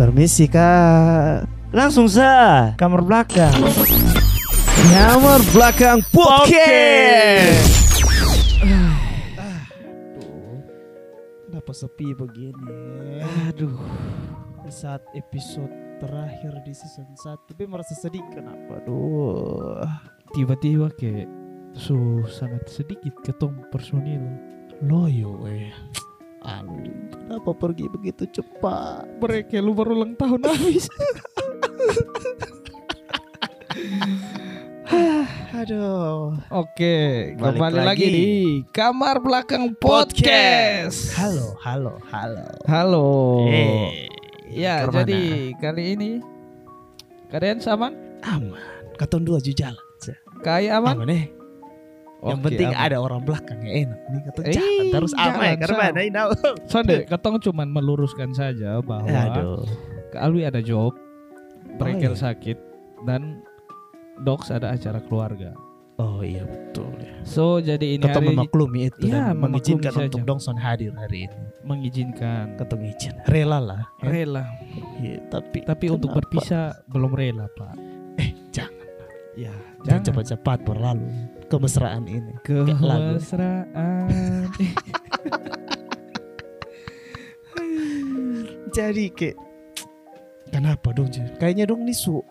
Permisi kak. Langsung sa kamar belakang. Kamar belakang podcast. Kenapa sepi begini? Aduh. Di saat episode terakhir di season 1 Tapi merasa sedih kenapa? Aduh tiba-tiba kayak su sangat sedikit ketong personil Loyo eh Aduh Kenapa pergi begitu cepat? mereka lu baru ulang tahun habis. Aduh. Oke Balik kembali lagi. lagi. di kamar belakang podcast. Halo, halo, halo. Halo. Eh, ya ke mana? jadi kali ini kalian sama? Aman. Katon dua jujal kayak aman? Aman eh Yang Oke, penting aman. ada orang belakang yang enak Nih katon Eh, jangan terus aman jangan, Karena Sam. mana ini Sonde, ketong cuman meluruskan saja bahwa Aduh Kak Alwi ada job, Brekel iya. sakit, dan Docs ada acara keluarga. Oh iya betul ya So jadi ini Ketong hari memaklumi itu Iya, dan mengizinkan memaklumi untuk saja. Dongson hadir hari ini. mengizinkan Ketong izin. Rela lah. ya. rela, Iya, tapi tapi untuk kenapa? berpisah belum rela pak. Eh jangan, Ya, jangan cepat-cepat berlalu kemesraan ini. Kemesraan. Jadi kayak kenapa dong? Kayaknya dong nih su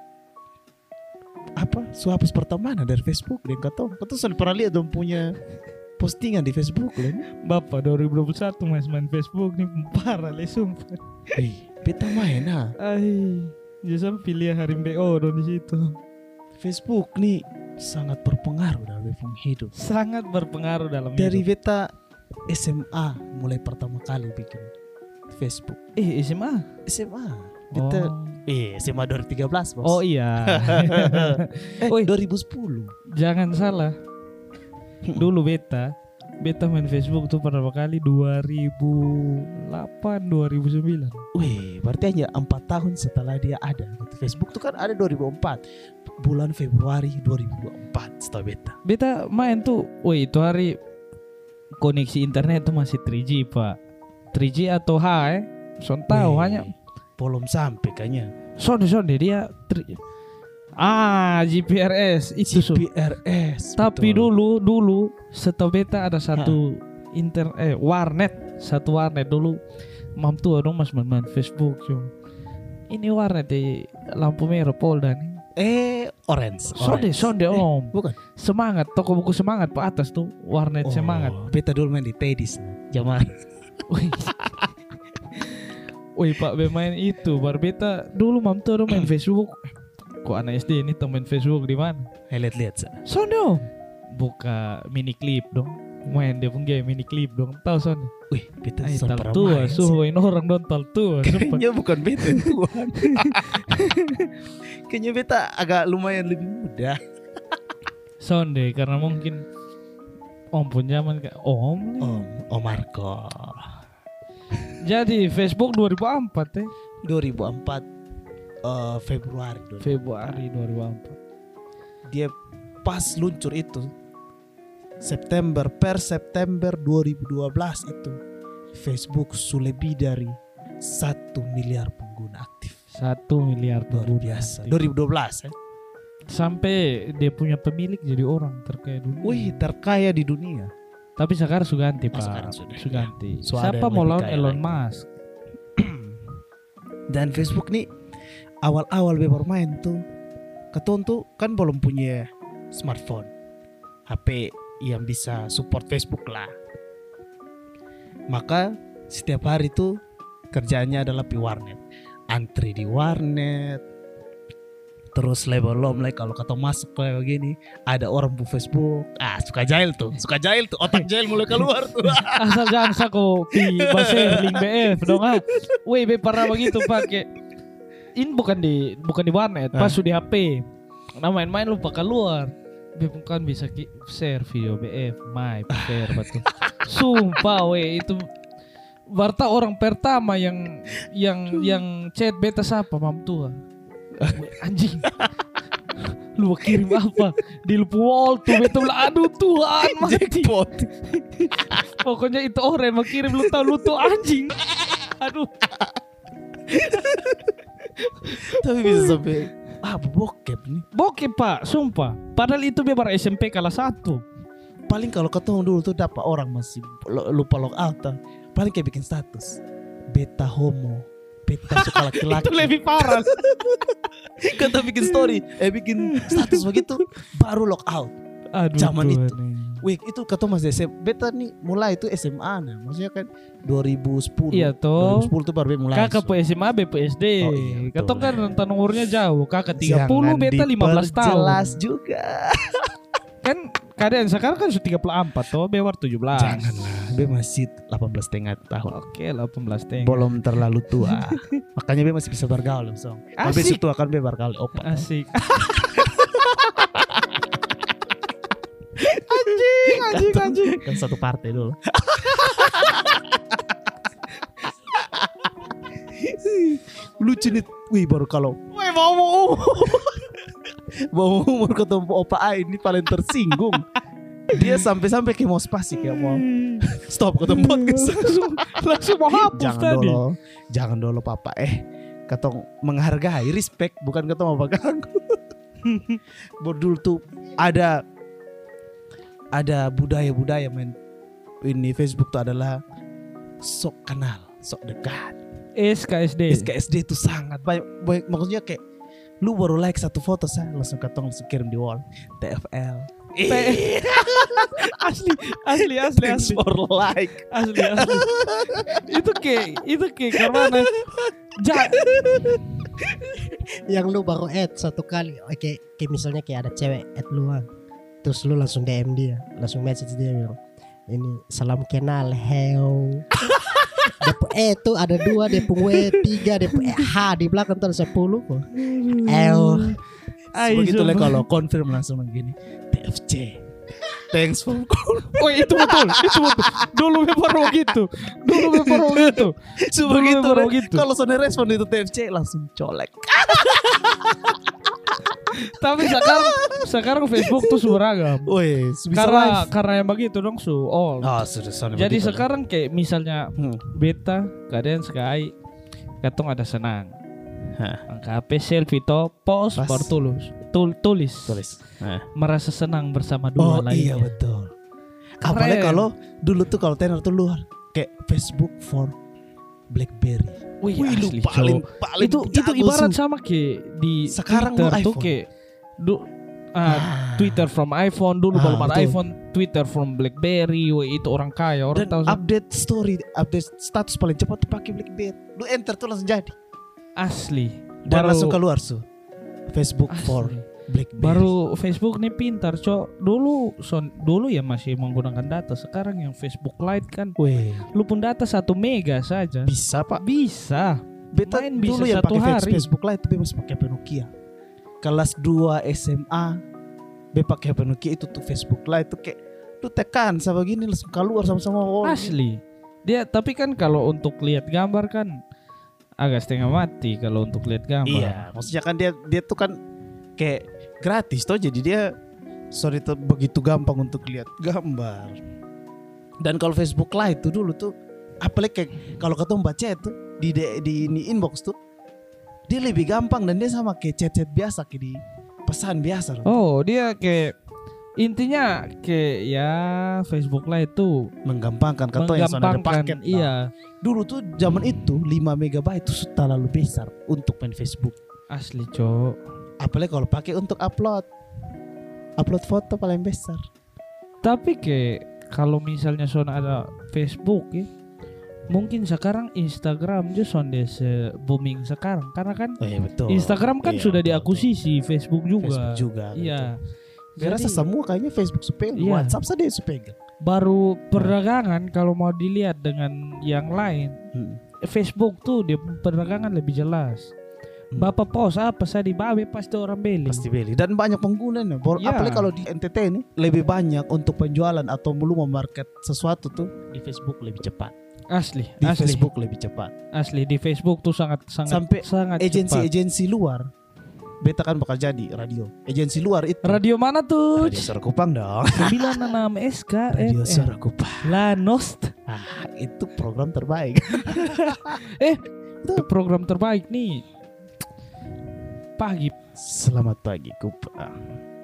apa su hapus pertemanan dari Facebook dan ketong. Ketong sudah pernah lihat dong punya postingan di Facebook kan? Bapak 2021 mas main Facebook nih parah le sumpah. Eh, beta main ha. Ay, justru pilih hari BO dong di situ. Facebook nih sangat berpengaruh dalam beta hidup. Sangat berpengaruh dalam Dari hidup. beta SMA mulai pertama kali bikin Facebook. eh SMA. SMA. Beta Oh. eh SMA 2013, Bos. Oh iya. eh, Oi. 2010. Jangan salah. Dulu beta, beta main Facebook tuh pertama kali 2008 2009. Wih, berarti hanya empat tahun setelah dia ada. Facebook tuh kan ada 2004. Bulan Februari 2024 setahu beta. Beta main tuh, woi itu hari koneksi internet tuh masih 3G pak. 3G atau H eh? Son tahu hanya belum sampai kayaknya. sonde sonde dia tri- ah GPRS itu so. GPRS. Tapi betul. dulu dulu setahu beta ada satu inter eh warnet satu warnet dulu mam tua dong mas main, main Facebook yo. Ini warnet di lampu merah Polda nih. Eh orange. Sonde orange. sonde Eh, om. bukan. Semangat toko buku semangat pak atas tuh warnet Oh, semangat. Beta dulu main di Tedis. Zaman. Wih. Pak bermain itu bar beta dulu mam dong main Facebook. Kok anak SD ini temen Facebook di mana? Eh, lihat-lihat. Sonde om. Buka mini clip dong. Main dia pun game mini clip dong. Tahu sonde. Wih, beta Ay, tal tua, sih. suhuin orang dong tal tua. Kayaknya bukan beta Tuhan. Kayaknya beta agak lumayan lebih muda. Sonde karena mungkin Om pun zaman kayak Om. Om, Om Marco. Jadi Facebook 2004 ya. 2004 eh, Februari. 2004. Februari 2004. Dia pas luncur itu September per September 2012 itu Facebook sudah lebih dari satu miliar pengguna aktif. Satu miliar Luar biasa. aktif. 2012 ya. Sampai dia punya pemilik jadi orang terkaya dunia. Wih, terkaya di dunia. Tapi sekarang sudah ganti Oh, pak. sekarang sudah, Sudah ya. ganti. Ada Siapa mau lawan Elon lagi. Musk? Dan Facebook nih awal-awal bermain tuh keton tuh kan belum punya smartphone. HP yang bisa support Facebook lah. Maka setiap hari tuh kerjaannya adalah di warnet. Antri di warnet. Terus label lom like kalau kata masuk kayak gini ada orang bu Facebook ah suka jahil tuh suka jahil tuh otak jahil mulai keluar tuh Asal jangan sako pi baser link BF dong ah. Wih, be pernah begitu pakai. Ini bukan di bukan di warnet, pas Ah. di HP. Nah main-main lupa keluar. Be bukan bisa ki share video BF, my share betul. Sumpah weh itu Barta orang pertama yang yang yang chat beta siapa mam tua. Anjing. Lu kirim apa? Di lupa wall tuh bilang aduh Tuhan mati. jackpot Pokoknya itu orang mau kirim lu tahu lu tuh anjing. Aduh. Tapi bisa sampai ah bokep nih. Bokep pak, sumpah. Padahal itu bebar SMP kelas 1 Paling kalau ketemu dulu tuh dapat orang masih lupa log out. Paling kayak bikin status. Beta homo. Beta suka laki-laki. Itu lebih parah. Kata bikin story, eh bikin status begitu, baru log out. Aduh, Zaman itu. Wih, itu kata Mas SM, beta nih mulai itu SMA nah. Maksudnya kan 2010. Iya toh. 2010 tuh baru beta mulai. Kakak pe SMA, B pe SD. Oh, iya. Katong kan rentan umurnya jauh. Kakak 30, Jangan beta 15 tahun. diperjelas juga. Kan keadaan sekarang kan sudah 34 toh, bewar 17. Janganlah, be masih 18 setengah tahun. Oke, 18 teng. Belum terlalu tua. Makanya be masih bisa bergaul. Kalau be Asik. tua kan be bergaul opa. Asik. anjing. Kan satu partai dulu. Lucu nih. Wih, baru kalau Woi, mau mau. mau umur ketemu opa A ini paling tersinggung. Dia sampai-sampai kayak mau spasi kayak mau stop ketemu podcast. langsung, langsung mau hapus jangan tadi. dulu, jangan dulu papa eh ketong menghargai respect bukan ketong apa ganggu. Bordul tuh ada ada budaya-budaya men ini Facebook tuh adalah sok kenal, sok dekat. SKSD. SKSD itu sangat banyak, banyak maksudnya kayak lu baru like satu foto saya langsung ketong langsung kirim di wall TFL. Asli, asli, asli, Thanks asli, for like. asli, asli. itu kayak, itu kayak karena ja, yang lu baru add satu kali oke kayak misalnya kayak ada cewek add lu ah. Terus lu langsung DM dia langsung message dia bilang ini salam kenal heo Depo E tuh ada dua Depo W tiga Depo E H di belakang tuh ada sepuluh kok L Begitu lah kalau confirm langsung begini TFC. Thanks for call. Oh itu betul, itu betul. Dulu memang begitu, dulu memang begitu. Cuma Dulu gitu. baru Re. gitu. Kalau Sony respon itu TFC langsung colek. Tapi sekarang, sekarang Facebook tuh beragam. Woi, Karena live. karena yang begitu dong su all. Oh, sudah Sony Jadi begitu. sekarang kayak misalnya Hmm. beta keadaan sekali katong ada senang. Angka HP selfie to post baru tulis. Tul, tulis. tulis. Merasa senang bersama Oh dua iya lainnya. betul. Keren. Apalagi kalau dulu tuh kalau tenar tuh luar kayak Facebook for BlackBerry. Wih, Wih, lu asli, paling paling itu itu ibarat Su. sama kayak di Sekarang Twitter tuh kayak du, ah, Ah. Twitter from iPhone dulu Ah, iPhone Twitter from BlackBerry wih, itu orang kaya orang Dan tahu update story, update status paling cepat tuh pakai BlackBerry. Lu enter tuh langsung jadi. asli Dan baru langsung keluar su. Facebook for BlackBerry. baru Facebook nih pintar cok dulu son dulu ya masih menggunakan data sekarang yang Facebook Lite kan Weh, lu pun data satu mega saja bisa pak. bisa Beta Main dulu bisa yang satu pakai hari. Facebook Lite tapi masih pakai Nokia. Kelas 2 SMA, be pakai HP Nokia itu tuh Facebook Lite tuh kayak lu tekan sama gini langsung keluar sama-sama. Oh, asli dia tapi kan kalau untuk lihat gambar kan agak setengah mati kalau untuk lihat gambar Iya, maksudnya kan dia dia tuh kan kayak gratis toh jadi dia sorry tuh begitu gampang untuk lihat gambar. Dan kalau Facebook Lite tuh dulu tuh apalagi kayak kalau ketemu baca itu di di, di ini inbox tuh dia lebih gampang dan dia sama kayak chat-chat biasa kayak di pesan biasa. oh dia kayak intinya kayak ya Facebook Lite tuh menggampangkan kata yang menggampangkan paket. Nah, iya Dulu tuh zaman itu 5 megabyte itu sudah terlalu besar untuk main Facebook. asli cok Apalagi kalau pakai untuk upload. Upload foto paling besar. Tapi kayak kalau misalnya Sona ada Facebook ya, mungkin sekarang Instagram juga sonde se booming sekarang karena kan Oh iya betul. Instagram kan Iya, sudah betul, diakuisisi Facebook juga. Facebook juga. Iya. Gue rasa semua kayaknya Facebook supaya Iya. WhatsApp saja supaya. baru perdagangan kalau mau dilihat dengan yang lain, Hmm. Facebook tuh dia perdagangan lebih jelas. Hmm. Bapak post apa saya di babe pasti orang beli. Pasti beli dan banyak penggunanya. Bor- Iya. Apalagi kalau di NTT ini lebih banyak untuk penjualan atau belum memarket sesuatu tuh di Facebook lebih cepat. Asli, Di asli, Facebook lebih cepat. asli di Facebook tuh sangat sangat Sampai sangat cepat. Agensi-agensi luar beta kan bakal jadi radio. Agensi luar itu Radio mana tuh? Radio Suara Kupang dong. 96 SK Radio FM. Suara Kupang. Lanost. Ah, itu program terbaik. Program terbaik nih. Pagi. Selamat pagi Kupang.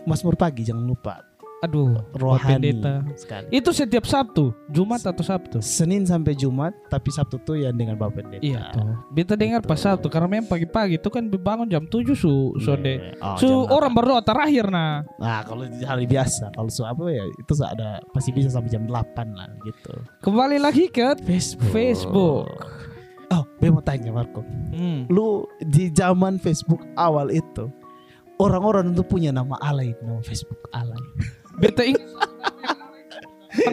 Masmur pagi jangan lupa. Aduh, Rohani sekali. Itu setiap Sabtu, Jumat atau Sabtu? Senin sampai Jumat, tapi Sabtu tuh ya dengan Bapak Pendeta. Iya toh. Beta dengar pas Sabtu karena memang pagi-pagi itu kan bangun jam 7 su sonde. Oh, Su orang berdoa terakhir nah. Nah kalau hari biasa kalau su apa ya itu ada pasti bisa sampai jam 8 lah gitu. Kembali lagi ke Facebook. Facebook. Gue mau tanya Marco. Hmm. Lu di zaman Facebook awal itu orang-orang itu punya nama alay, nama Facebook alay. Beta ingat.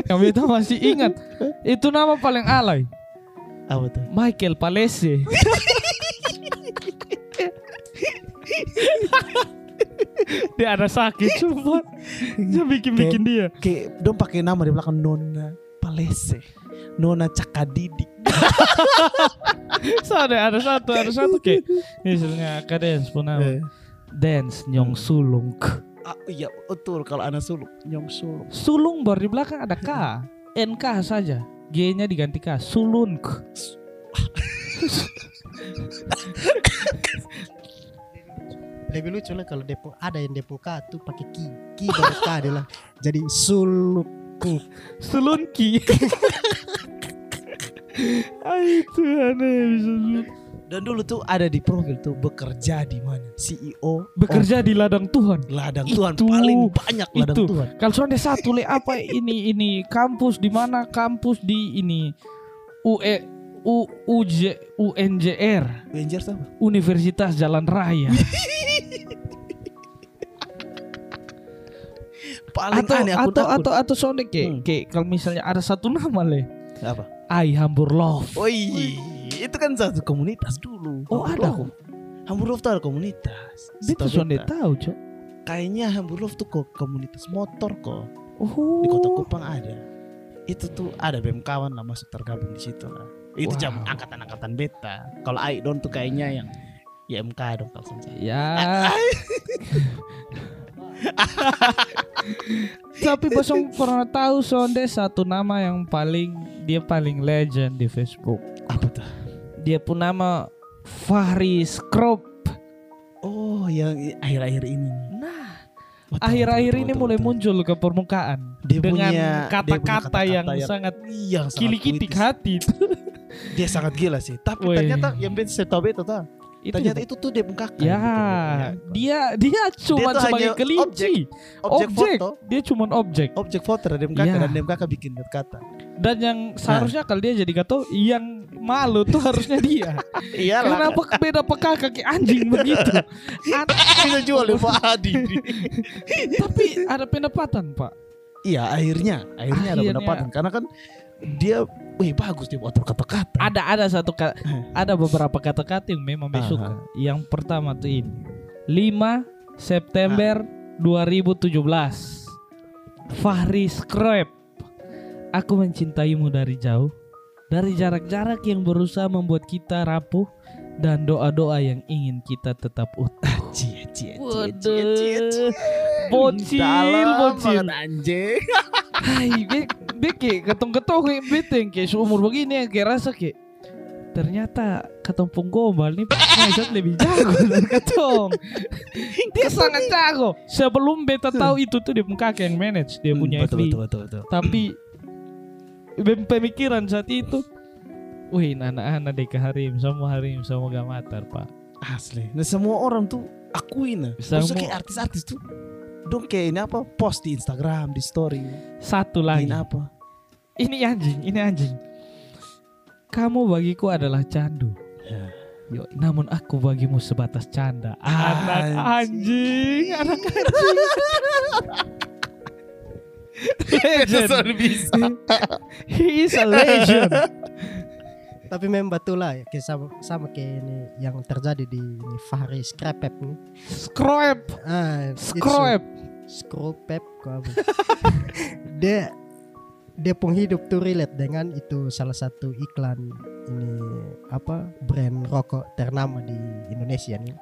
Beta masih ingat. Itu nama paling alay. Apa tuh? Michael Palese. dia ada sakit cuma dia bikin-bikin dia. Kayak dong pakai nama di belakang Nona Palese. Nona Cakadidi. So, ada ada satu ada satu kayak misalnya kadens pun nama Eh. dance nyong sulung Ah, iya betul kalau anak suluk nyong suluk. sulung baru di belakang ada k nk saja g nya diganti k sulung Lebih lucu lah kalau depo ada yang depo K tuh pakai ki. Ki baru K dia lah. Jadi suluk. Sulunki ah itu aneh bisa Dan dulu tuh ada di profil tuh bekerja di mana? CEO bekerja di ladang Tuhan ladang Itu. Tuhan paling banyak ladang Itu. Tuhan. Kalau soalnya satu le apa ini ini kampus di mana kampus di ini UE U, UJ UNJR Avengers apa? Universitas Jalan Raya Paling atau aneh aku atau takut. atau atau soalnya kayak Hmm. kayak kalau misalnya ada satu nama le apa? I Hambur Love Oi, itu kan satu komunitas dulu. Oh, ada kok. Hamburg tuh ada komunitas. Soalnya beta. tahu cok Kayaknya Hamburg tuh kok komunitas motor kok. oh Di Kota Kupang ada. Itu tuh ada BEM kawan lah masuk tergabung di situ lah. Itu jam Wow. angkatan-angkatan beta. Kalau Aidon tuh kayaknya yang ya MK dong kalau saya. ya tapi Bosong pernah tahu sonde satu nama yang paling dia paling legend di Facebook Apa tuh? dia pun nama Fahri Skrop Oh, yang akhir-akhir ini. nah Betul, akhir-akhir ini mulai betul. muncul ke permukaan Dia dengan kata-kata yang, kata-kata sangat yang sangat kilikitik hati itu. Dia sangat gila sih. Tapi Wih. ternyata yang beta saya tahu tuh. Itu Ternyata juga- itu tuh dia bengkak. ya dia dia cuma tuh sebagai kelinci. objek, foto, dia cuma objek. Objek foto dari MKK Ya. dan MKK bikin kata. dan yang seharusnya kalau dia jadi gato yang malu tuh harusnya dia. Iya kenapa beda peka kaki anjing begitu? Bisa jual ya Pak Adi. tapi ada pendapatan pak. Iya akhirnya, akhirnya ada Akhirnya. pendapatan. Karena kan dia, wih bagus dia buat kata-kata. ada ada satu ka- ada beberapa kata-kata yang memang Aha. suka. Yang pertama tuh ini. 5 September 2017 Fahri Skrep Aku mencintaimu dari jauh. Dari jarak-jarak yang berusaha membuat kita rapuh Dan doa-doa yang ingin kita tetap utuh. Cie, cie, cie, cie. Bocil, bocil. anjing. Hai, be kayak ketong-ketong kayak beteng kayak seumur begini ya kayak rasa kayak ternyata ketempung gombal nih Maisat lebih jago dari ketong. dia sangat jago. Sebelum beta tahu itu tuh dia kakek yang manage, dia punya Hmm, betul, FB. betul, betul, betul. Tapi be- pemikiran saat itu, wih anak-anak dek harim, semua harim, semua gamatar pak. Asli. Nah semua orang tuh akuin. Semua- Maksudnya kayak artis-artis tuh. Dong kayak ini apa post di Instagram, di story. Satu lagi, Ini apa? Ini anjing, ini anjing. Kamu bagiku adalah candu. Ya. Yo, namun aku bagimu sebatas canda. Anak Anjing. anjing, anak anjing. legend. bisa. He is a legend. Tapi memang betul lah ya, kayak sama, sama kayak ini yang terjadi di ini Fahri Skrepep nih. Scrap, Ah, scrap. Apa? dia dia pun hidup tuh relate dengan itu salah satu iklan ini apa brand rokok ternama di Indonesia nih.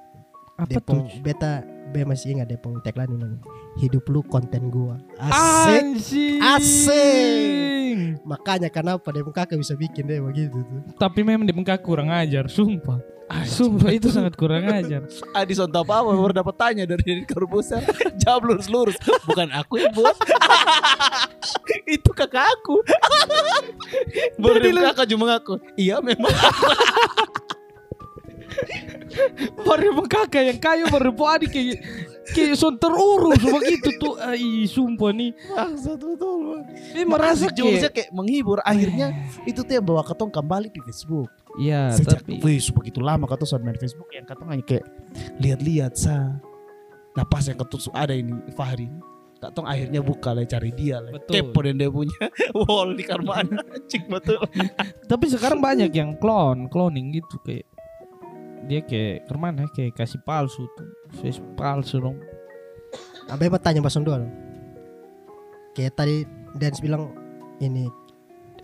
Apa Dia tuh? beta be masih ingat pun tagline ini. Hidup lu konten gua. Asik. Anjing. Asik. Makanya kenapa dia kakak bisa bikin dia begitu tuh. Tapi memang di muka kurang ajar, sumpah. Sumpah itu sangat kurang ajar. Adi sontak apa baru dapat tanya dari Deddy Corbuzier. Jawab lurus-lurus. Bukan aku ya bos. itu kakak aku. baru dia kakak cuma ngaku. Iya memang. Baru emang kakak yang kayu baru adik kayak kayak son terurus begitu tuh. Ai sumpah nih. Bangsat betul bang. Ini merasa kayak kayak menghibur. Akhirnya itu tuh yang bawa ketong kembali di Facebook. Ya Sejak tapi Facebook begitu lama kata soal main Facebook yang kata hanya kayak lihat-lihat sa. Nah pas yang ketusuk ada ini Fahri. Katong akhirnya buka lah cari dia lah. Betul. Kepo dan dia punya wall di kamar Cik betul. tapi sekarang banyak yang clone, cloning gitu kayak dia kayak ke mana kayak kasih palsu tuh face palsu dong Abe mau tanya Basong dua dong. Kayak tadi Dance bilang ini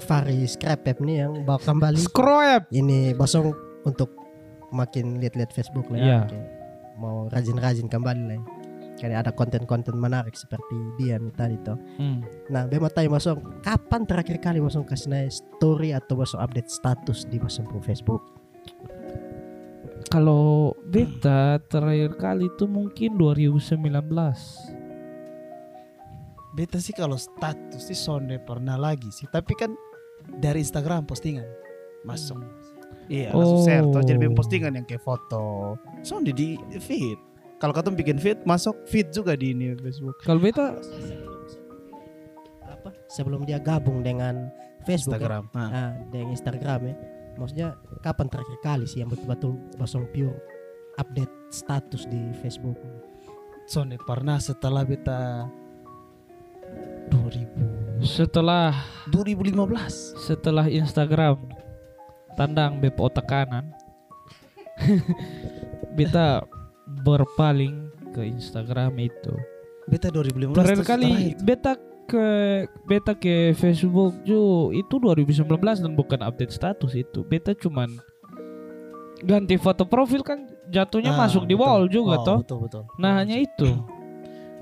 Fari Scrap App nih yang bawa kembali. scrap Ini Basong untuk makin lihat-lihat Facebook lah ya. Iya. Mau rajin-rajin kembali lah. ya. Kayak ada konten-konten menarik seperti dia nih tadi tuh. hmm. Nah, Be mau tanya Basong, kapan terakhir kali Basong kasih naik story atau Basong update status di pro Facebook? kalau beta terakhir kali itu mungkin 2019 Beta sih kalau status sih sonde pernah lagi sih. Tapi kan dari Instagram postingan masuk. Iya langsung Oh. share tuh jadi bikin postingan yang kayak foto. Sonde di feed. Kalau kata bikin feed masuk feed juga di ini Facebook. kalau beta Apa? Sebelum dia gabung dengan Facebook ya? Instagram. Nah. Ah, dengan Instagram ya. Maksudnya kapan terakhir kali sih yang betul-betul Basong pure update status di Facebook? Sonde pernah setelah beta 2000 setelah 2015. setelah Instagram tandang bep otak kanan beta berpaling ke Instagram itu Beta 2015 terakhir kali beta ke beta ke Facebook ju itu 2019 dan bukan update status itu beta cuman ganti foto profil kan jatuhnya Ah, masuk di betul. wall juga Oh, toh Betul betul. nah hanya itu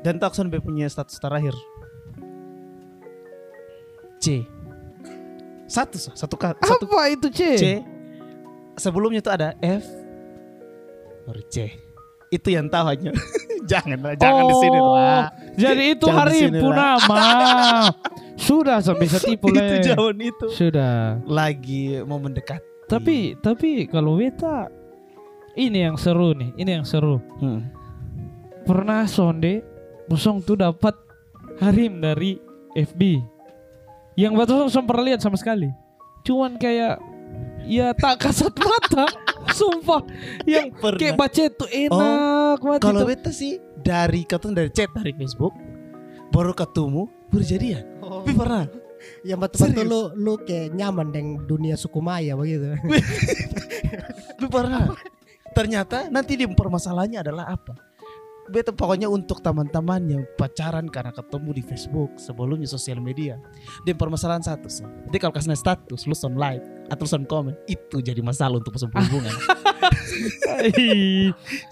Dan Takson be punya status terakhir. C. Satu Sa. satu kali satu apa itu C, C. Sebelumnya tuh ada F baru C. Itu yang tahu hanya. jangan lah, jangan di sini Oh, lah. jadi itu Jangan hari. Punama sudah sampai bisa tipu itu zaman itu. sudah Lagi mau mendekat. Tapi tapi kalau beta ini yang seru nih, ini yang seru. Hmm. Pernah sonde Bosong tuh dapat harim dari FB. Yang belum pernah lihat sama sekali. Cuman kayak ya tak kasat mata. Sumpah yang Pernah. kayak baca tuh enak banget Kalau itu. beta sih dari ketemu dari chat dari Facebook baru ketemu baru jadian. Tapi pernah. Yang betul-betul lu lu kayak nyaman dengan dunia suku Maya begitu. Tapi pernah. Ternyata nanti di permasalahannya adalah apa? Beta pokoknya untuk teman-teman yang pacaran karena ketemu di Facebook sebelumnya sosial media. Dan permasalahan satu sih. Jadi kalau kasih status, lu son like atau son komen, itu jadi masalah untuk sebuah hubungan.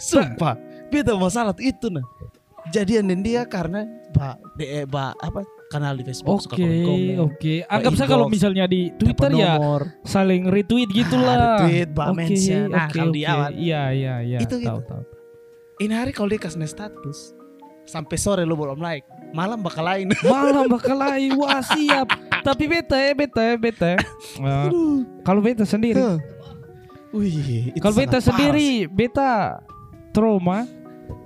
Sumpah, beta masalah itu nah. Jadian dan dia karena ba, de, eh, ba, apa kanal di Facebook suka Oke, komen-komen. oke. Anggap saja kalau misalnya di Twitter ya nomor. saling retweet gitu lah. Ah, retweet, bah, Oke, mention. Nah, oke, kalau di oke. awal. Iya, iya, iya. Itu tahu, gitu. tahu. Ini hari kalau dia kasih status sampai sore lu belum like, malam bakal lain. Malam bakal lain. Wah, siap. Tapi beta ya, beta ya, beta. ya. Nah, kalau beta sendiri, Wih, kalau beta sendiri, beta trauma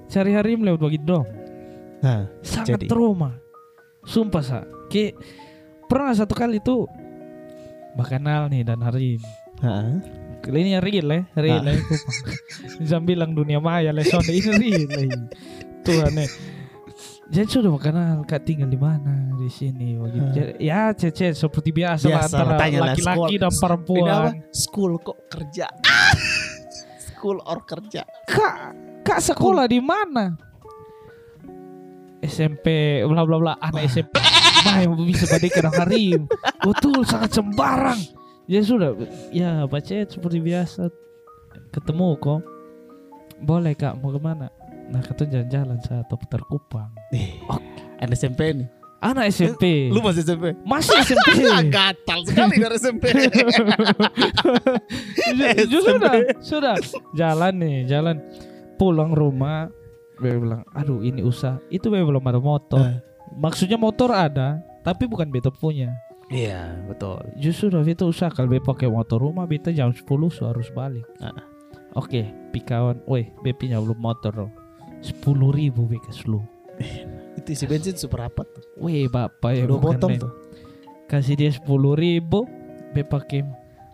sehari-hari melewat begitu dong. Nah, Sangat Jadi? trauma. Sumpah sa. Kayak pernah satu kali tuh Bakanal nih dan hari ini. Heeh. Ini real ya, real Ah. ya. Bisa bilang dunia maya lah, sonde ini real. eh. Tuhan eh. Jadi sudah kenal kak tinggal di mana di sini begitu. Jadi, ya cece seperti biasa, lah Biasa lah, antara lah, laki-laki dan apa? perempuan. School kok kerja. School or kerja. Kak, kak sekolah di mana? SMP bla bla bla anak SMP mah yang bisa pada kena harim betul sangat sembarang ya sudah ya baca seperti biasa ketemu kok boleh kak mau ke mana nah kata jalan-jalan saya atau putar kupang Eh, Ada SMP nih. Anak SMP. Lu masih SMP? masih SMP. Gatal sekali dari SMP. Sudah, sudah. Jalan nih, jalan. Pulang rumah, Bebe bilang, aduh ini usah. Itu Bebe belum ada motor. Eh. Maksudnya motor ada, tapi bukan beta punya. Iya, betul. Justru Davi itu usah kalau beta pakai motor rumah, beta jam 10 so harus balik. Ah. Oke, pikawan, weh, punya belum motor loh. Sepuluh ribu beka lu. Itu isi bensin super apa tuh? Weh, bapak ya Dua tuh. Kasih dia sepuluh ribu, beta pakai.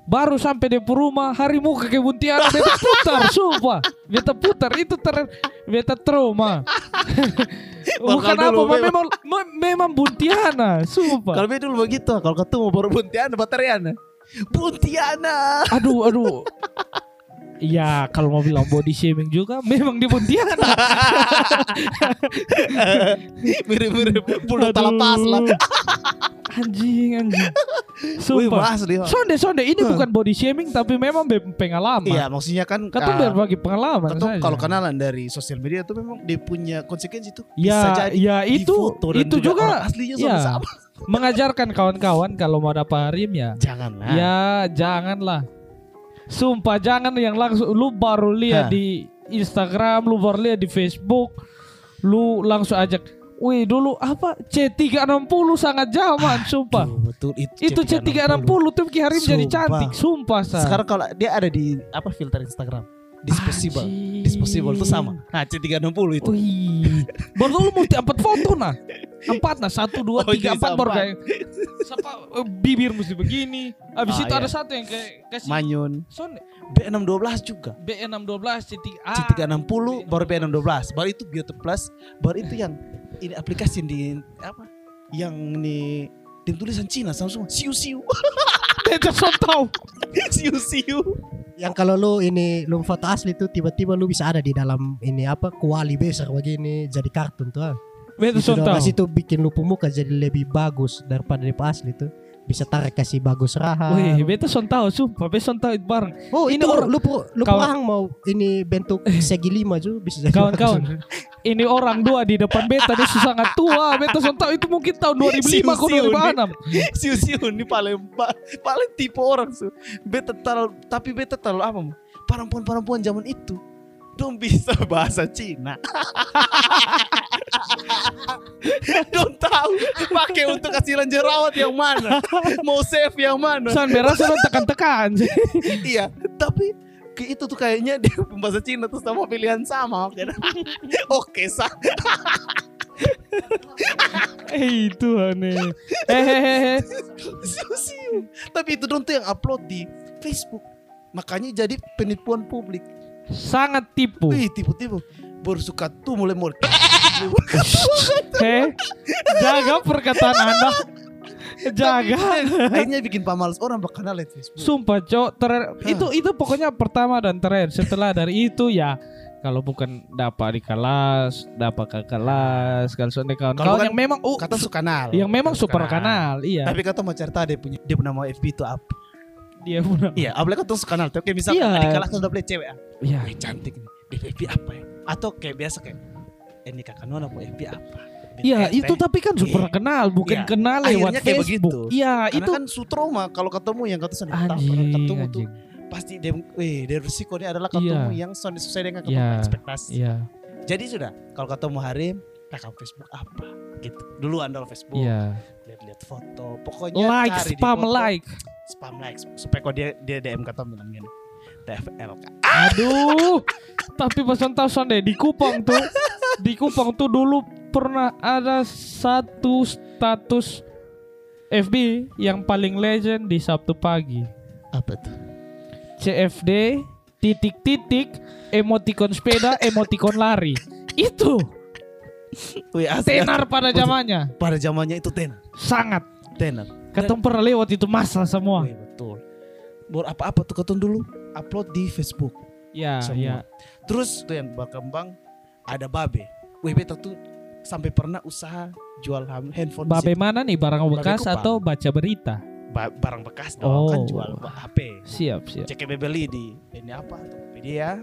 Baru sampai di rumah, hari muka ke Buntiana, beta putar, sumpah. Beta putar, itu ter, beta trauma. Bukan apa, dulu, memang. memang, me- memang Buntiana, sumpah. Kalau dulu begitu, kalau ketemu baru Buntiana, Bateriana. Buntiana. Aduh, aduh. Ya kalau mau bilang body shaming juga memang di Pontianak. Mirip-mirip bulu talapas lah. Anjing, anjing. Sumpah. Sonde, sonde. Ini bukan body shaming tapi memang pengalaman. Iya, maksudnya kan Kata ah, berbagi pengalaman saja. kalau kenalan dari sosial media itu memang dia punya konsekuensi tuh. Ya, jadi ya itu itu juga, orang aslinya ya. sama-sama. mengajarkan kawan-kawan kalau mau dapat harim ya. Janganlah. Ya, janganlah. Sumpah jangan yang langsung lu baru lihat di Instagram, lu baru lihat di Facebook, lu langsung ajak. Wih dulu apa C360 sangat zaman, sumpah. Tuh, betul itu. Itu C360 tuh Ki Harim jadi Sumpah. cantik, sumpah sa. Sekarang kalau dia ada di apa filter Instagram. Disposable. Anjing. Disposable itu sama. Nah, C360 itu. Wih, baru dulu mesti empat foto nah, empat nah satu dua Oh, tiga jadi empat baru kayak, siapa eh, bibir mesti begini, habis Ah, itu iya. ada satu yang kayak kasih Manyun. son B612 juga. B612 C3 A C360 baru B612. Baru itu Biote Plus, baru itu yang ini aplikasi yang di apa? Yang ini di tulisan Cina semua. Siu siu. Son tahu. siu siu. Yang kalau lu ini lu foto asli tuh tiba-tiba lu bisa ada di dalam ini apa kuali besar begini jadi kartun tuh. ah. Son dalam tahu. situ bikin lu muka jadi lebih bagus daripada di asli tuh. Bisa tarik kasih bagus raha. Wih, beta son tahu, sumpah, beta son tahu itu bareng. Oh Ini orang- lu lu kawan- mau ini bentuk segi lima juga bisa jadi Kawan-kawan. Ini orang dua di depan beta dia sangat tua. Beta son tahu itu mungkin tahun 2005 ke Siu-siu 2006. siu siu ini paling pa- paling tipe orang su. Beta terlalu tapi beta terlalu apa? Perempuan-perempuan zaman itu Dong bisa bahasa Cina. Dong tahu pakai untuk kasihan jerawat yang mana, mau save yang mana. San berasa tekan-tekan. iya, tapi ke itu tuh kayaknya dia bahasa Cina tuh sama pilihan sama. Oke, sah. Eh itu aneh. Hehehe. Siu-siu. Tapi itu dong tuh yang upload di Facebook. Makanya jadi penipuan publik. Sangat tipu. Wih, tipu-tipu. Baru suka tuh mulai mulai. Heh. Jaga perkataan Anda. Jaga. Akhirnya bikin pamalas orang bakal lihat Facebook. Sumpah, Cok. Ter- itu itu pokoknya pertama dan terakhir. Setelah dari itu ya kalau bukan dapat di kelas, dapat ke kelas, kalau soalnya kawan Kalau yang memang oh, Kata su kanal. yang memang Su super kanal, iya. Tapi kata mau cerita dia punya dia punya nama FB itu apa? Dia punya. Iya, apalagi kata su kanal. Oke, misalkan Iya. di kelas udah beli cewek. ah. Iya. Cantik nih. Di FB apa ya? Atau kayak biasa kayak ini kakak Nona mau FB apa? Iya, itu tapi kan super kenal, bukan Iya. kenal lewat Akhirnya kayak Facebook. Iya, itu kan su trauma kalau ketemu yang kata anjing, ketemu tuh pasti dia eh dia risiko ini adalah ketemu Iya. yang sesuai dengan Iya. ketemu ekspektasi. Iya, Jadi sudah kalau ketemu Harim kakak Facebook apa gitu. Dulu andal Facebook, iya. lihat-lihat foto. Pokoknya Like, spam foto, like. spam like supaya kok dia dia DM kata bilang gini. TFL kak. Aduh. Tapi pesan tahu sonde di Kupang tuh, di Kupang tuh dulu pernah ada satu status FB yang paling legend di Sabtu pagi. Apa tuh? CFD titik-titik emoticon sepeda, emoticon lari. Itu Wih, asli, tenar pada zamannya. pada zamannya itu tenar, Sangat. tenar. Ketemu pernah lewat itu masa semua. Wih, betul. Baru apa-apa tuh ketemu dulu upload di Facebook. Ya, Semua. ya. Terus tuh yang berkembang ada Babe. Wih, beta tuh sampai pernah usaha jual handphone di Babe situ. mana nih barang bekas atau baca berita? Ba- barang bekas dong kan Oh. jual ba- HP. Siap, siap. CKB beli di ini apa Tokopedia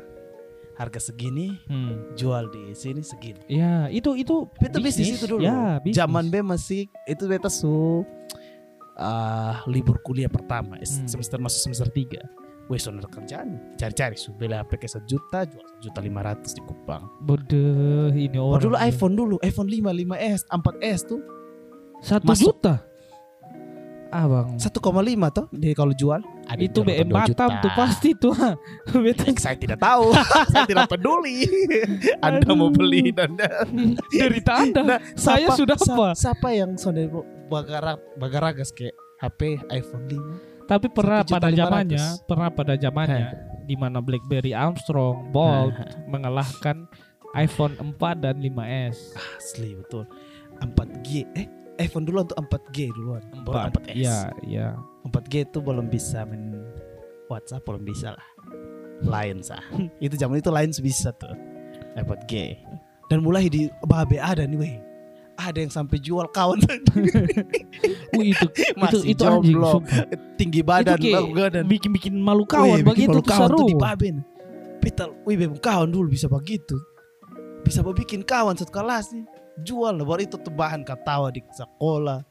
harga segini Hmm. jual di sini segini Ya, itu itu Beta bisnis itu dulu. Ya, bisnis. Zaman B masih itu beta su ah, libur kuliah pertama Hmm. semester masuk semester 3 Wes sono kerjaan cari-cari su beli HP ke sejuta jual sejuta lima ratus di Kupang. Bodoh ini Oh, orang. dulu iPhone dulu iPhone 5 5S 4S tuh satu masuk. juta. Ah bang, 1,5 tuh dia kalau jual ada itu BM 2 Batam tuh pasti tuh. Saya tidak tahu saya tidak peduli Anda mau beli dan cerita Anda. Nah, Saya siapa- sudah apa? Siapa yang sudah bagarak bagaragas kayak HP iPhone 5 Tapi pernah pada zamannya, pernah pada zamannya di mana BlackBerry Armstrong, Bolt mengalahkan iPhone 4 dan 5S. Asli betul. 4G Eh iPhone dulu untuk 4G duluan. Baru 4S Iya, iya. 4G itu belum bisa main WhatsApp belum bisa lah. Lain sah. Itu zaman itu lain bisa tuh 4G Dan mulai di Babe ada nih weh Ada yang sampai jual kawan. Wih, itu itu Masih itu anjing. jomblo. sumpah. Tinggi badan itu kayak badan. bikin-bikin malu kawan Wih, bikin begitu malu tuh kawan seru. tuh di Baben Petal Wih beb kawan dulu bisa begitu. Bisa bikin kawan satu kelas nih. Jual lah baru itu tuh bahan ketawa di sekolah.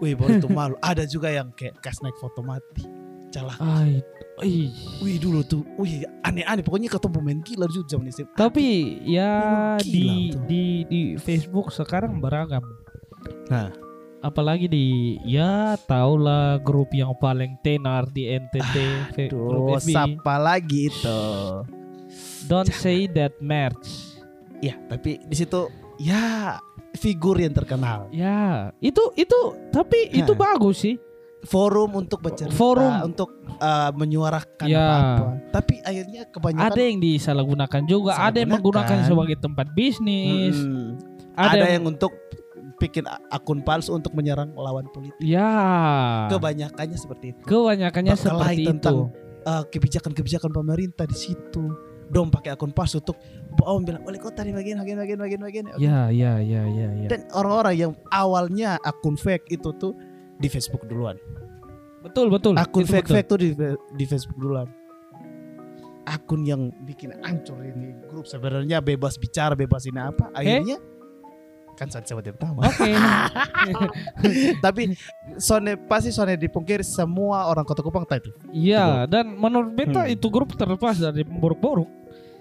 Wih baru itu malu. Ada juga yang kayak kas naik foto mati. Calah. Ai, ih. Wih dulu tuh Wih aneh-aneh Pokoknya ketemu pemain killer juga zaman SMA Tapi ya Memang di gila di di Facebook sekarang beragam. Nah. Apalagi di ya tahulah grup yang paling tenar di NTT fe- grup Duh, FB. siapa lagi itu Don't say that merch. Ya tapi di situ Ya figur yang terkenal Ya, itu itu tapi itu Hah. bagus sih. Forum untuk bercerita Forum. Untuk uh, menyuarakan Ya. apa-apa Tapi akhirnya kebanyakan Ada yang disalahgunakan juga, ada yang menggunakan sebagai tempat bisnis, Mm-mm. ada, ada, yang, yang untuk bikin akun palsu untuk menyerang lawan politik. ya Kebanyakannya seperti itu. kebanyakannya Berkelahi seperti tentang itu. uh, kebijakan-kebijakan pemerintah di situ. Dom pakai akun palsu untuk bohong bilang wali kota di bagian bagian bagian bagian bagian. Ya, ya, ya, ya, ya. Dan orang-orang yang awalnya akun fake itu tuh di Facebook duluan. Betul, betul. Akun fake fake tuh di di Facebook duluan. Akun yang bikin hancur ini grup sebenarnya bebas bicara bebas ini apa akhirnya kan saya sebut yang pertama. Oke. Tapi Sone pasti Sone dipungkiri semua orang Kota Kupang tahu itu. Iya, dan menurut beta Hmm. itu grup terlepas dari buruk-buruk.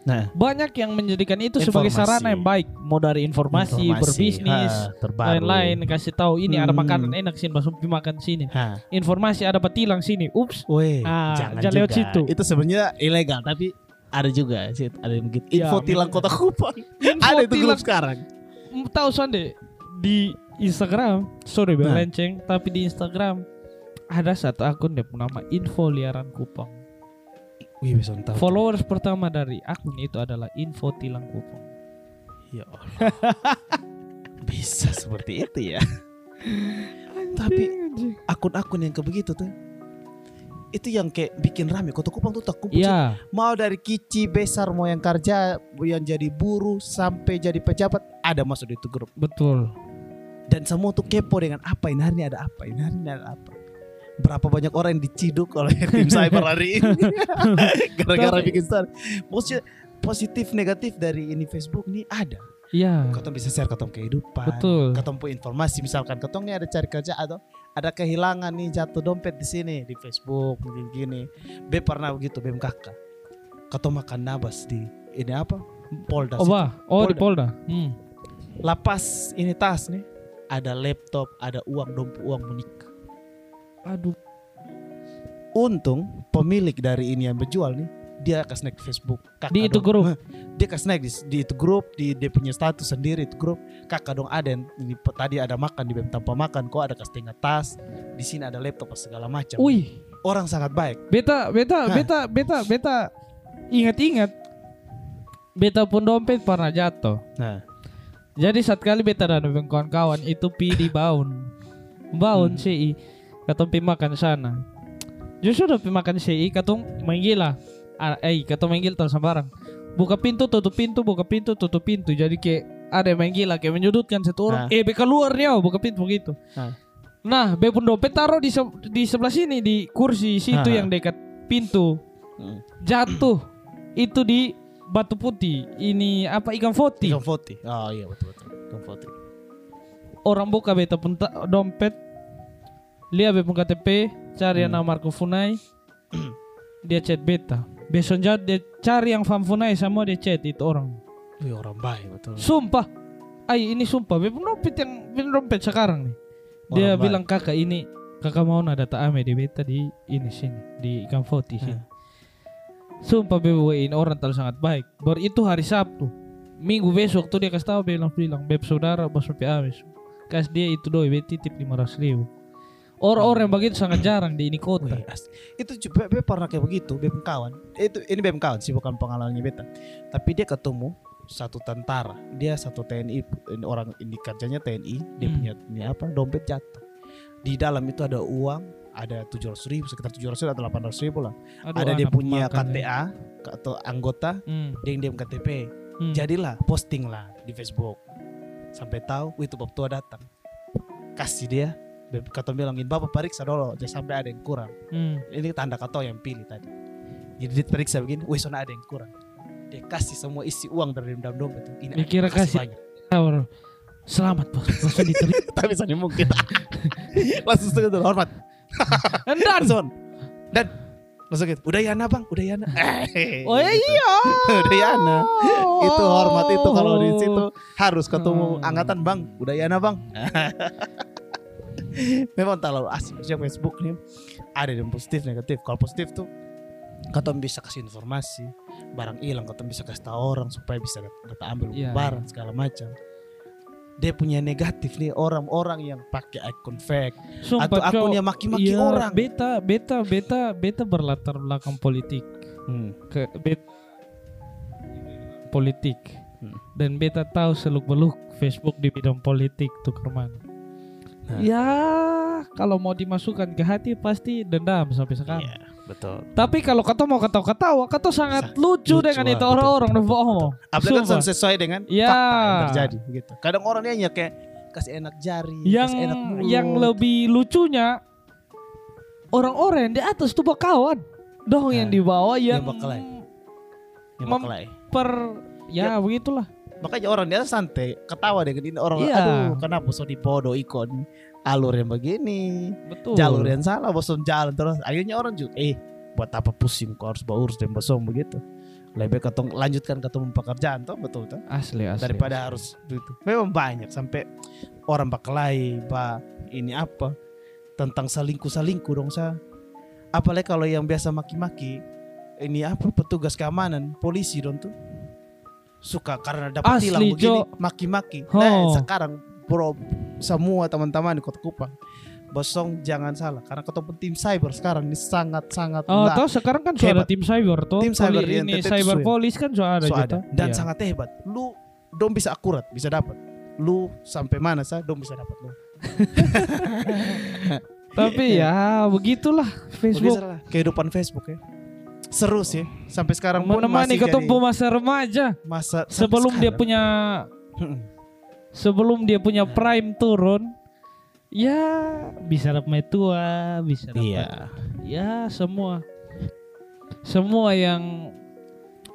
Nah, Banyak yang menjadikan itu sebagai Informasi. sarana yang baik, mau dari informasi, berbisnis, ha, terbaru. lain-lain kasih tahu ini ada Hmm. makanan enak sini masuk makan sini. Ha. Informasi ada petilang sini. Ups. Weh, Ah, jangan jangan lewat situ. Itu sebenarnya ilegal tapi ada juga sih ada yang begitu. Ya, Info tilang Kota Kupang. Info ada itu grup tilang- sekarang. Tahu sonde di Instagram, sorry Nah. belenceng, tapi di Instagram ada satu akun deh nama Info Liaran Kupang. Wih, bisa tahu. Followers pertama dari akun itu adalah Info Tilang Kupang. Ya Allah. bisa seperti itu ya. tapi akun-akun yang kayak begitu tuh itu yang kayak bikin rame Kota Kupang tuh tak Iya, mau dari kici besar mau yang kerja yang jadi buruh sampai jadi pejabat ada masuk di itu grup betul. dan semua tuh kepo dengan apa ini hari ini ada apa ini hari ini ada apa berapa banyak orang yang diciduk oleh tim cyber hari ini. Gara-gara bikin story. Posi- positif negatif dari ini Facebook nih ada. Iya, ketemu bisa share ketemu kehidupan. Betul. ketemu informasi misalkan nih ada cari kerja atau ada kehilangan nih jatuh dompet di sini di Facebook gini gini. B pernah begitu BM kakak ketemu makan nabas di ini apa? Polda Oh, bah. oh di Polda. Hmm. lapas ini tas nih ada laptop ada uang dompet uang menikah Aduh. untung pemilik dari ini yang berjual nih dia ke Facebook kakak Di itu dong. grup? Hah, dia kasih naik di, di itu grup di dia punya status sendiri itu grup kakak dong ada yang ini, tadi ada makan di BEM tanpa makan kok ada tengah tas di sini ada laptop segala macam Wih, orang sangat baik beta beta Hah. beta beta beta ingat-ingat beta pun dompet pernah jatuh. nah Jadi saat kali beta dan kawan-kawan itu pi di baun. Baun Hmm. CI. Katong pi makan sana. Justru udah pi makan CI katong manggil lah. Ah, eh katong manggil tau sembarang. Buka pintu tutup pintu buka pintu tutup pintu. Jadi kayak ada yang manggil lah kayak menyudutkan satu orang. Ah. Eh be keluar nih oh, buka pintu begitu. Ah. Nah, be pun dompet taruh di se- di sebelah sini di kursi situ Ah. yang dekat pintu. Hmm. Jatuh. Itu di batu putih. Ini apa ikan foti. Ikan Foti. Oh iya betul betul. Ikan Foti. Orang buka beta pun dompet. Lihat beta pun KTP, cari Hmm. nama Marco Funai. dia chat beta. Besoknya dia cari yang Fam Funai semua dia chat itu orang. Wih orang baik betul. Sumpah. Ay, ini sumpah. Beta pun dompet yang beta dompet sekarang nih. Dia Orang bilang kakak ini kakak mau nada data ame di beta di ini sini di ikan foti sini. Hmm. Sumpah ini orang terlalu sangat baik. Baru itu hari Sabtu. Minggu besok tuh dia kasih tahu bilang bilang beb saudara bos Sopi Amis. Kasih dia itu doi beb titip lima ratus ribu. Orang-orang yang begitu sangat jarang di ini kota. Wih, itu juga be, pernah kayak begitu, be kawan. Itu ini be kawan sih bukan pengalamannya beta. Tapi dia ketemu satu tentara, dia satu TNI, ini orang ini kerjanya TNI, dia Hmm. punya ini apa dompet jatuh. Di dalam itu ada uang, ada tujuh ratus ribu, sekitar tujuh ratus ribu atau delapan ratus ribu lah. Aduh, ada dia punya makan ya. KTA atau anggota, Hmm, dia yang dia KTP. hmm. Jadilah posting lah di Facebook. Sampai tahu, itu bab tua datang. Kasih dia, kata bilangin bapak periksa dulu, jangan sampai ada yang kurang. Hmm. ini tanda kata yang pilih tadi. Jadi dia periksa begini wih sana ada yang kurang. Dia kasih semua isi uang dari dalam dompet itu. Ini Dia kira kasih- banyak Tahu, Selamat bos, langsung diterima. tapi sana mungkin langsung setengah dulu hormat. Dan dan. Langsung. Gitu udah Yana bang? Udah Yana Oh iya. udah Yana itu hormat itu kalau di situ. Harus ketemu Hmm. angkatan bang udah Yana bang memang terlalu asik. Maksudnya Facebook nih ada yang positif negatif. Kalau positif tuh kata bisa kasih informasi. Barang hilang kata bisa kasih tahu orang supaya bisa data ambil Iya, barang segala macam. Dia punya negatif nih orang-orang yang pakai akun fake. Sumpah, atau akun yang maki-maki Iya, orang. Beta, beta, beta, beta berlatar belakang politik. Hmm. ke bet politik. Hmm. dan beta tahu seluk beluk Facebook di bidang politik tuh ke mana. Nah. Ya kalau mau dimasukkan ke hati pasti dendam sampai sekarang. Iya, betul Tapi kalau kata mau ketawa-ketawa, kata sangat lucu, lucu, dengan itu orang-orang betul, bohong. apalagi kan sesuai dengan Ya. fakta yang terjadi gitu kadang orang dia hanya kayak kasih enak jari Yang kasih enak mulut yang lebih lucunya orang-orang di atas tuh bakawan. Dong yang Nah, di bawah yang yang bakalai. yang bakalai. per ya begitulah. Makanya orang dia santai ketawa dengan ini orang Iya. aduh kenapa so dipodo ikon alur yang begini? Betul. jalur yang salah bosan jalan terus. Akhirnya orang juga eh buat apa pusing? Kau harus baurus dan bosong begitu. Lebih ketong lanjutkan ketemu pekerjaan toh betul toh asli asli. daripada harus itu memang banyak sampai orang bakalai ba ini apa? Tentang selingkuh selingkuh dong sa. Apalagi kalau yang biasa maki-maki ini apa? Petugas keamanan polisi dong tuh suka karena dapat Asli, tilang begini maki-maki Oh. nah sekarang bro semua teman-teman di kota Kupang Bosong jangan salah karena ketemu tim cyber sekarang ini sangat-sangat Oh, tahu sekarang kan sudah ada tim cyber tuh. Tim cyber Poli- yang ini cyber police kan sudah ada so juga. ada dan Iya. sangat hebat lu dong bisa akurat bisa dapat lu sampai mana sah dong bisa dapat lu Tapi ya begitulah Facebook. Begitulah kehidupan Facebook ya seru sih. Sampai sekarang pun Menemani jadi masa remaja. masa sebelum dia punya sebelum dia punya prime turun. Ya bisa dapat tua, bisa dapat iya. ya semua. Semua yang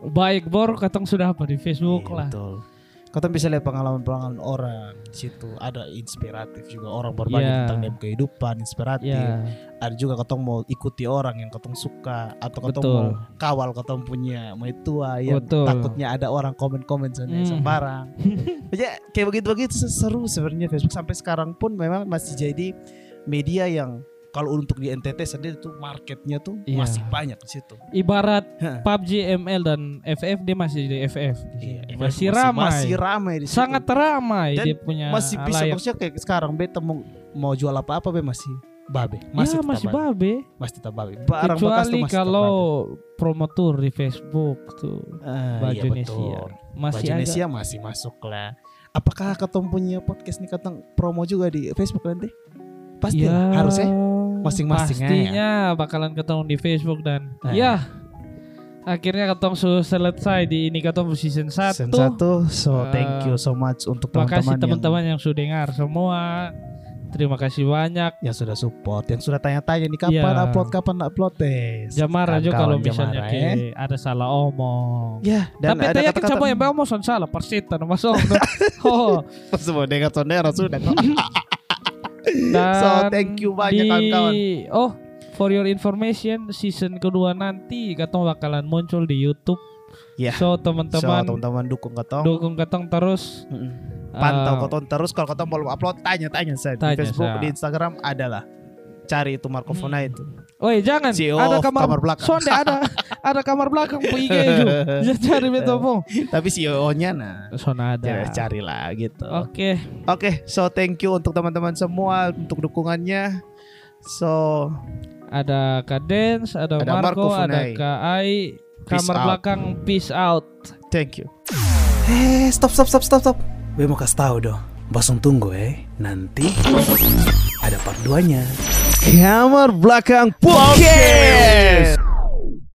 baik bor katong sudah apa di Facebook Iya, lah. betul Kau bisa lihat pengalaman-pengalaman orang di situ ada inspiratif juga orang berbagi Iya. tentang dalam kehidupan inspiratif Ya, ada juga katong mau ikuti orang yang katong suka atau Betul. mau kawal katong punya mau tua yang Betul. takutnya ada orang komen-komen sana Hmm. sembarang. Jadi kayak begitu-begitu seru sebenarnya Facebook sampai sekarang pun memang masih jadi media yang kalau untuk di NTT sendiri tuh marketnya tuh Iya. masih banyak di situ. ibarat. PUBG, ML dan FF dia masih di FF. Iya, masih ramai. Masih ramai di situ. Sangat ramai Dan dia punya masih bisa layak. maksudnya kayak sekarang beta mau mau jual apa-apa be masih babe. Masih Masih ya, masih babe. babe. Masih tetap babe. Barang bekas tuh Kecuali masih kalau promotor di Facebook tuh. Ah, baju iya, Nesia. betul. Masih Baju agak Nesia masih masuk lah. Apakah ketemu punya podcast nih ketemu promo juga di Facebook nanti? Pasti ya, lah, harus ya. Masing-masing ya. Pastinya bakalan ketemu di Facebook dan Ah. ya akhirnya ketemu su- selesai di ini ketemu season 1. Season satu, so Ah. thank you so much untuk Makasih teman-teman teman-teman yang sudah dengar semua. Terima kasih banyak. yang sudah support, yang sudah tanya-tanya nih kapan Iya. upload, kapan upload tes. Jamara juga kalau misalnya Jamara, ke ada salah omong. Ya, dan Tapi tanya kata-kata coba yang omong salah persita nama son. Oh, semua dengan sondera sudah. dan So, thank you banyak, kawan-kawan. Oh, for your information, season kedua nanti katong bakalan muncul di YouTube. Ya. So, So, teman-teman teman-teman dukung katong. dukung katong terus. Pantau Ah, katong terus kalau katong belum upload tanya-tanya saya Tanya, di Facebook, saya. di Instagram adalah. Cari itu Marco Hmm. Fona itu. Woi jangan CEO ada kamar, kamar belakang. Sonde ada ada kamar belakang po IG ju. Jangan cari beto po. Tapi CEO-nya nah. Son ada. Ya, carilah gitu. Oke, Oke, so thank you untuk teman-teman semua untuk dukungannya. So, ada Kak Dens, ada, Ada Marco, Marco ada Funai. Kak Ai. Peace Kamar out. belakang peace out. thank you. Eh, stop stop stop stop stop. Gue mau kasih tahu dong. Basung tunggu eh. Nanti ada part 2-nya. Kamar belakang podcast.